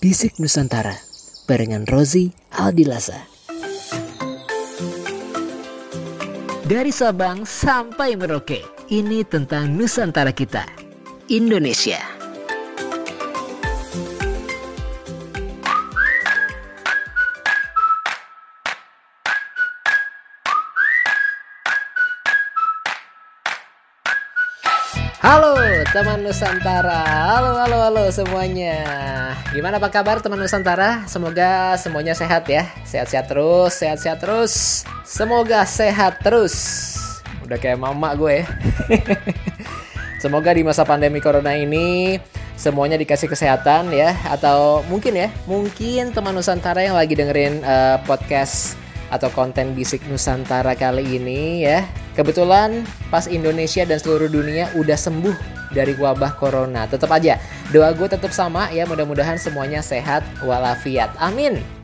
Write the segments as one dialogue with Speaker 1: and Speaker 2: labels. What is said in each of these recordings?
Speaker 1: Bisik Nusantara barengan Rozi Aldilasa. Dari Sabang sampai Merauke, ini tentang Nusantara kita, Indonesia. Halo teman Nusantara, halo halo halo semuanya. Gimana apa kabar teman Nusantara? Semoga semuanya sehat ya, sehat-sehat terus, sehat-sehat terus. Semoga sehat terus. Udah kayak mama gue. Semoga di masa pandemi corona ini semuanya dikasih kesehatan ya, atau mungkin ya, mungkin teman Nusantara yang lagi dengerin uh, podcast atau konten bisik Nusantara kali ini ya. Kebetulan pas Indonesia dan seluruh dunia udah sembuh dari wabah corona. Tetap aja doa gue tetap sama ya mudah-mudahan semuanya sehat walafiat. Amin.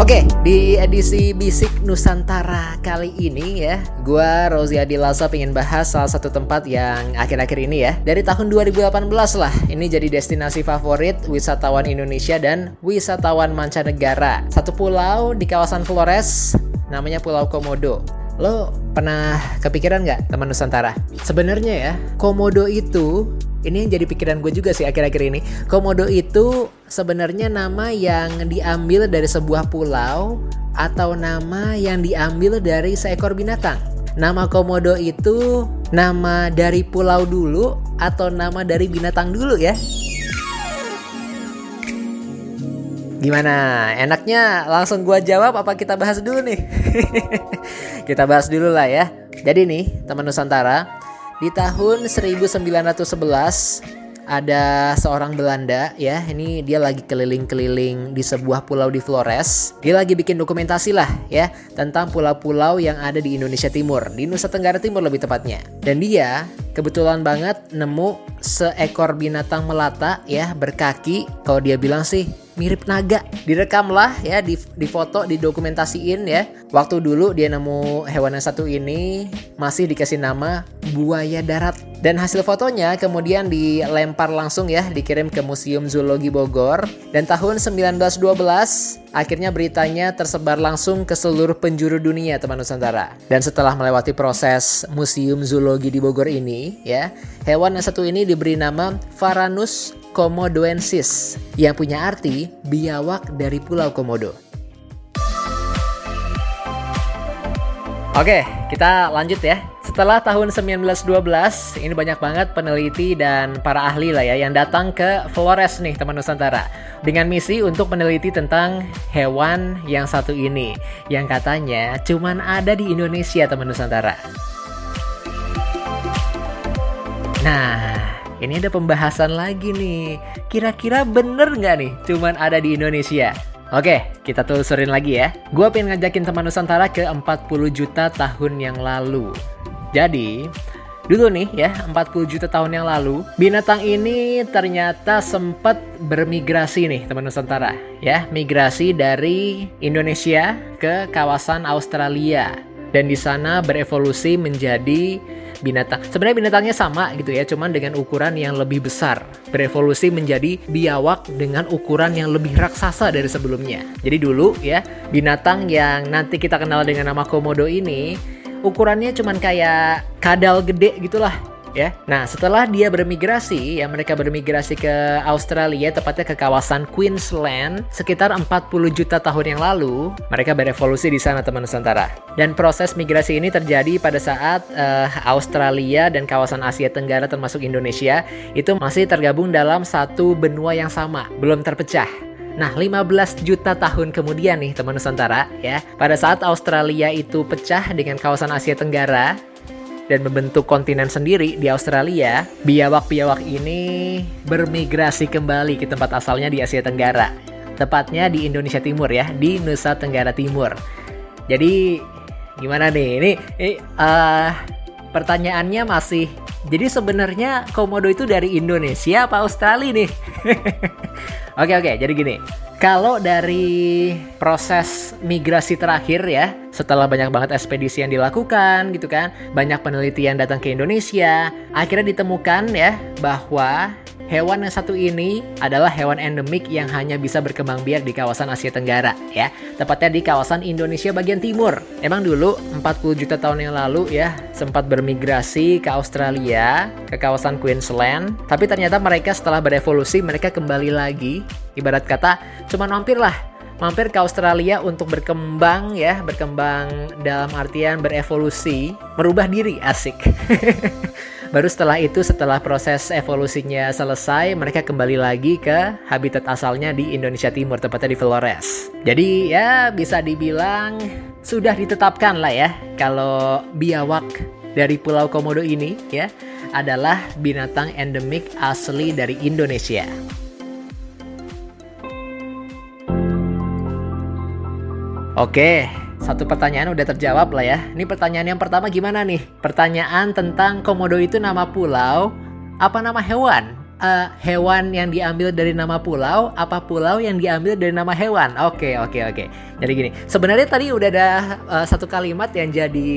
Speaker 1: Oke, di edisi Bisik Nusantara kali ini ya, gua Rozi Adilasa pengen bahas salah satu tempat yang akhir-akhir ini ya, dari tahun 2018 lah, ini jadi destinasi favorit wisatawan Indonesia dan wisatawan mancanegara. Satu pulau di kawasan Flores, namanya Pulau Komodo. Lo pernah kepikiran nggak teman Nusantara? Sebenarnya ya, Komodo itu ini yang jadi pikiran gue juga sih akhir-akhir ini. Komodo itu sebenarnya nama yang diambil dari sebuah pulau atau nama yang diambil dari seekor binatang. Nama Komodo itu nama dari pulau dulu atau nama dari binatang dulu ya? Gimana? Enaknya langsung gua jawab apa kita bahas dulu nih? kita bahas dulu lah ya. Jadi nih, teman Nusantara, di tahun 1911 ada seorang Belanda ya, ini dia lagi keliling-keliling di sebuah pulau di Flores. Dia lagi bikin dokumentasi lah ya tentang pulau-pulau yang ada di Indonesia Timur, di Nusa Tenggara Timur lebih tepatnya. Dan dia kebetulan banget nemu seekor binatang melata ya berkaki. Kalau dia bilang sih mirip naga. Direkamlah ya, di, di foto, didokumentasiin ya. Waktu dulu dia nemu hewan yang satu ini masih dikasih nama buaya darat. Dan hasil fotonya kemudian dilempar langsung ya, dikirim ke Museum Zoologi Bogor. Dan tahun 1912 akhirnya beritanya tersebar langsung ke seluruh penjuru dunia teman Nusantara. Dan setelah melewati proses Museum Zoologi di Bogor ini ya, hewan yang satu ini diberi nama Varanus komodoensis yang punya arti biawak dari Pulau Komodo. Oke, kita lanjut ya. Setelah tahun 1912, ini banyak banget peneliti dan para ahli lah ya yang datang ke Flores nih teman Nusantara dengan misi untuk meneliti tentang hewan yang satu ini yang katanya cuman ada di Indonesia teman Nusantara. Nah, ini ada pembahasan lagi nih. Kira-kira bener nggak nih cuman ada di Indonesia? Oke, kita telusurin lagi ya. Gua pengen ngajakin teman Nusantara ke 40 juta tahun yang lalu. Jadi, dulu nih ya, 40 juta tahun yang lalu, binatang ini ternyata sempat bermigrasi nih teman Nusantara. Ya, migrasi dari Indonesia ke kawasan Australia. Dan di sana berevolusi menjadi binatang. Sebenarnya binatangnya sama gitu ya, cuman dengan ukuran yang lebih besar. Berevolusi menjadi biawak dengan ukuran yang lebih raksasa dari sebelumnya. Jadi dulu ya, binatang yang nanti kita kenal dengan nama komodo ini ukurannya cuman kayak kadal gede gitulah ya. Nah, setelah dia bermigrasi, ya mereka bermigrasi ke Australia, tepatnya ke kawasan Queensland, sekitar 40 juta tahun yang lalu, mereka berevolusi di sana teman Nusantara. Dan proses migrasi ini terjadi pada saat uh, Australia dan kawasan Asia Tenggara termasuk Indonesia itu masih tergabung dalam satu benua yang sama, belum terpecah. Nah, 15 juta tahun kemudian nih teman Nusantara ya, pada saat Australia itu pecah dengan kawasan Asia Tenggara, dan membentuk kontinen sendiri di Australia, biawak-biawak ini bermigrasi kembali ke tempat asalnya di Asia Tenggara. Tepatnya di Indonesia Timur ya, di Nusa Tenggara Timur. Jadi gimana nih? Ini, ini uh, pertanyaannya masih jadi sebenarnya komodo itu dari Indonesia apa Australia nih? oke oke, jadi gini. Kalau dari proses migrasi terakhir ya, setelah banyak banget ekspedisi yang dilakukan gitu kan, banyak penelitian datang ke Indonesia, akhirnya ditemukan ya bahwa Hewan yang satu ini adalah hewan endemik yang hanya bisa berkembang biak di kawasan Asia Tenggara ya, tepatnya di kawasan Indonesia bagian timur. Emang dulu 40 juta tahun yang lalu ya sempat bermigrasi ke Australia, ke kawasan Queensland, tapi ternyata mereka setelah berevolusi mereka kembali lagi ibarat kata cuma mampir lah mampir ke Australia untuk berkembang ya, berkembang dalam artian berevolusi, merubah diri, asik. Baru setelah itu, setelah proses evolusinya selesai, mereka kembali lagi ke habitat asalnya di Indonesia Timur, tepatnya di Flores. Jadi ya bisa dibilang sudah ditetapkan lah ya kalau biawak dari Pulau Komodo ini ya adalah binatang endemik asli dari Indonesia. Oke, satu pertanyaan udah terjawab lah ya. Ini pertanyaan yang pertama gimana nih? Pertanyaan tentang komodo itu nama pulau apa nama hewan? Uh, hewan yang diambil dari nama pulau apa pulau yang diambil dari nama hewan oke okay, oke okay, oke okay. jadi gini sebenarnya tadi udah ada uh, satu kalimat yang jadi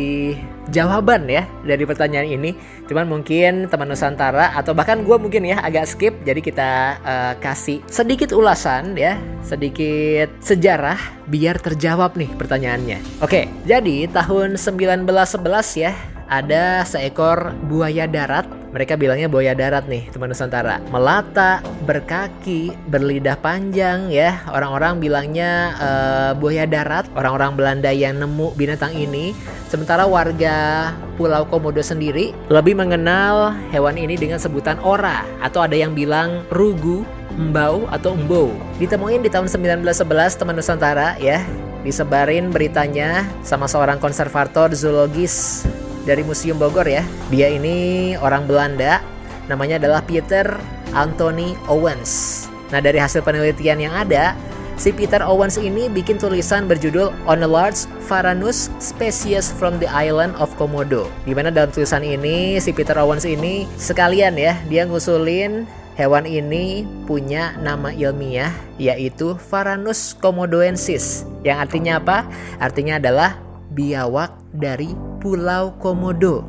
Speaker 1: jawaban ya dari pertanyaan ini cuman mungkin teman Nusantara atau bahkan gue mungkin ya agak skip jadi kita uh, kasih sedikit ulasan ya sedikit sejarah biar terjawab nih pertanyaannya oke jadi tahun 1911 ya ada seekor buaya darat. Mereka bilangnya buaya darat nih, teman Nusantara. Melata, berkaki, berlidah panjang ya. Orang-orang bilangnya uh, buaya darat. Orang-orang Belanda yang nemu binatang ini. Sementara warga Pulau Komodo sendiri lebih mengenal hewan ini dengan sebutan ora atau ada yang bilang rugu, mbau atau umbo. Ditemuin di tahun 1911 teman Nusantara ya. Disebarin beritanya sama seorang konservator zoologis dari Museum Bogor ya. Dia ini orang Belanda, namanya adalah Peter Anthony Owens. Nah, dari hasil penelitian yang ada, si Peter Owens ini bikin tulisan berjudul On a Large Varanus Species from the Island of Komodo. Di mana dalam tulisan ini, si Peter Owens ini sekalian ya, dia ngusulin Hewan ini punya nama ilmiah yaitu Varanus komodoensis yang artinya apa? Artinya adalah biawak dari Pulau Komodo.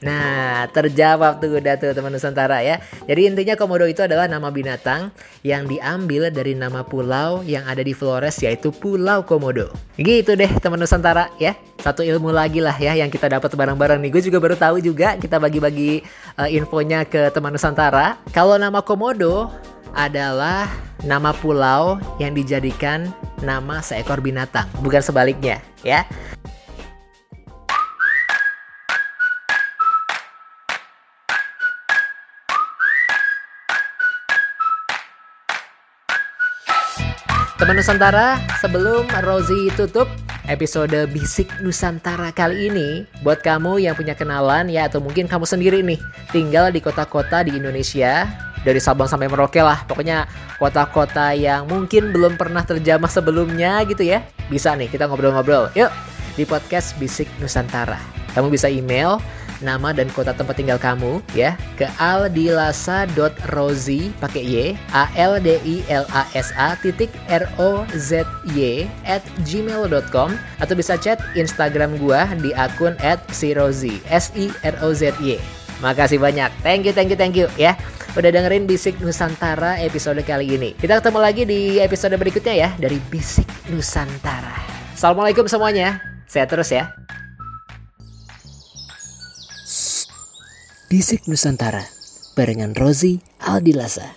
Speaker 1: Nah, terjawab tuh udah tuh teman Nusantara ya. Jadi intinya Komodo itu adalah nama binatang yang diambil dari nama pulau yang ada di Flores yaitu Pulau Komodo. Gitu deh teman Nusantara ya. Satu ilmu lagi lah ya yang kita dapat bareng-bareng nih. Gue juga baru tahu juga kita bagi-bagi uh, infonya ke teman Nusantara. Kalau nama Komodo adalah nama pulau yang dijadikan nama seekor binatang, bukan sebaliknya, ya. Teman Nusantara, sebelum Rosie tutup episode Bisik Nusantara kali ini, buat kamu yang punya kenalan ya atau mungkin kamu sendiri nih, tinggal di kota-kota di Indonesia dari Sabang sampai Merauke lah. Pokoknya kota-kota yang mungkin belum pernah terjamah sebelumnya gitu ya. Bisa nih kita ngobrol-ngobrol. Yuk di podcast Bisik Nusantara. Kamu bisa email nama dan kota tempat tinggal kamu ya ke aldilasa.rozi pakai y a l d i l a s a titik r o z y at gmail.com atau bisa chat Instagram gua di akun at sirozi s i r o z y. Makasih banyak. Thank you, thank you, thank you ya udah dengerin Bisik Nusantara episode kali ini. Kita ketemu lagi di episode berikutnya ya dari Bisik Nusantara. Assalamualaikum semuanya. Sehat terus ya.
Speaker 2: Bisik Nusantara barengan Rozi Aldilasa.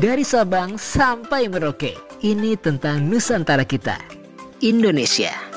Speaker 2: Dari Sabang sampai Merauke, ini tentang Nusantara kita, Indonesia.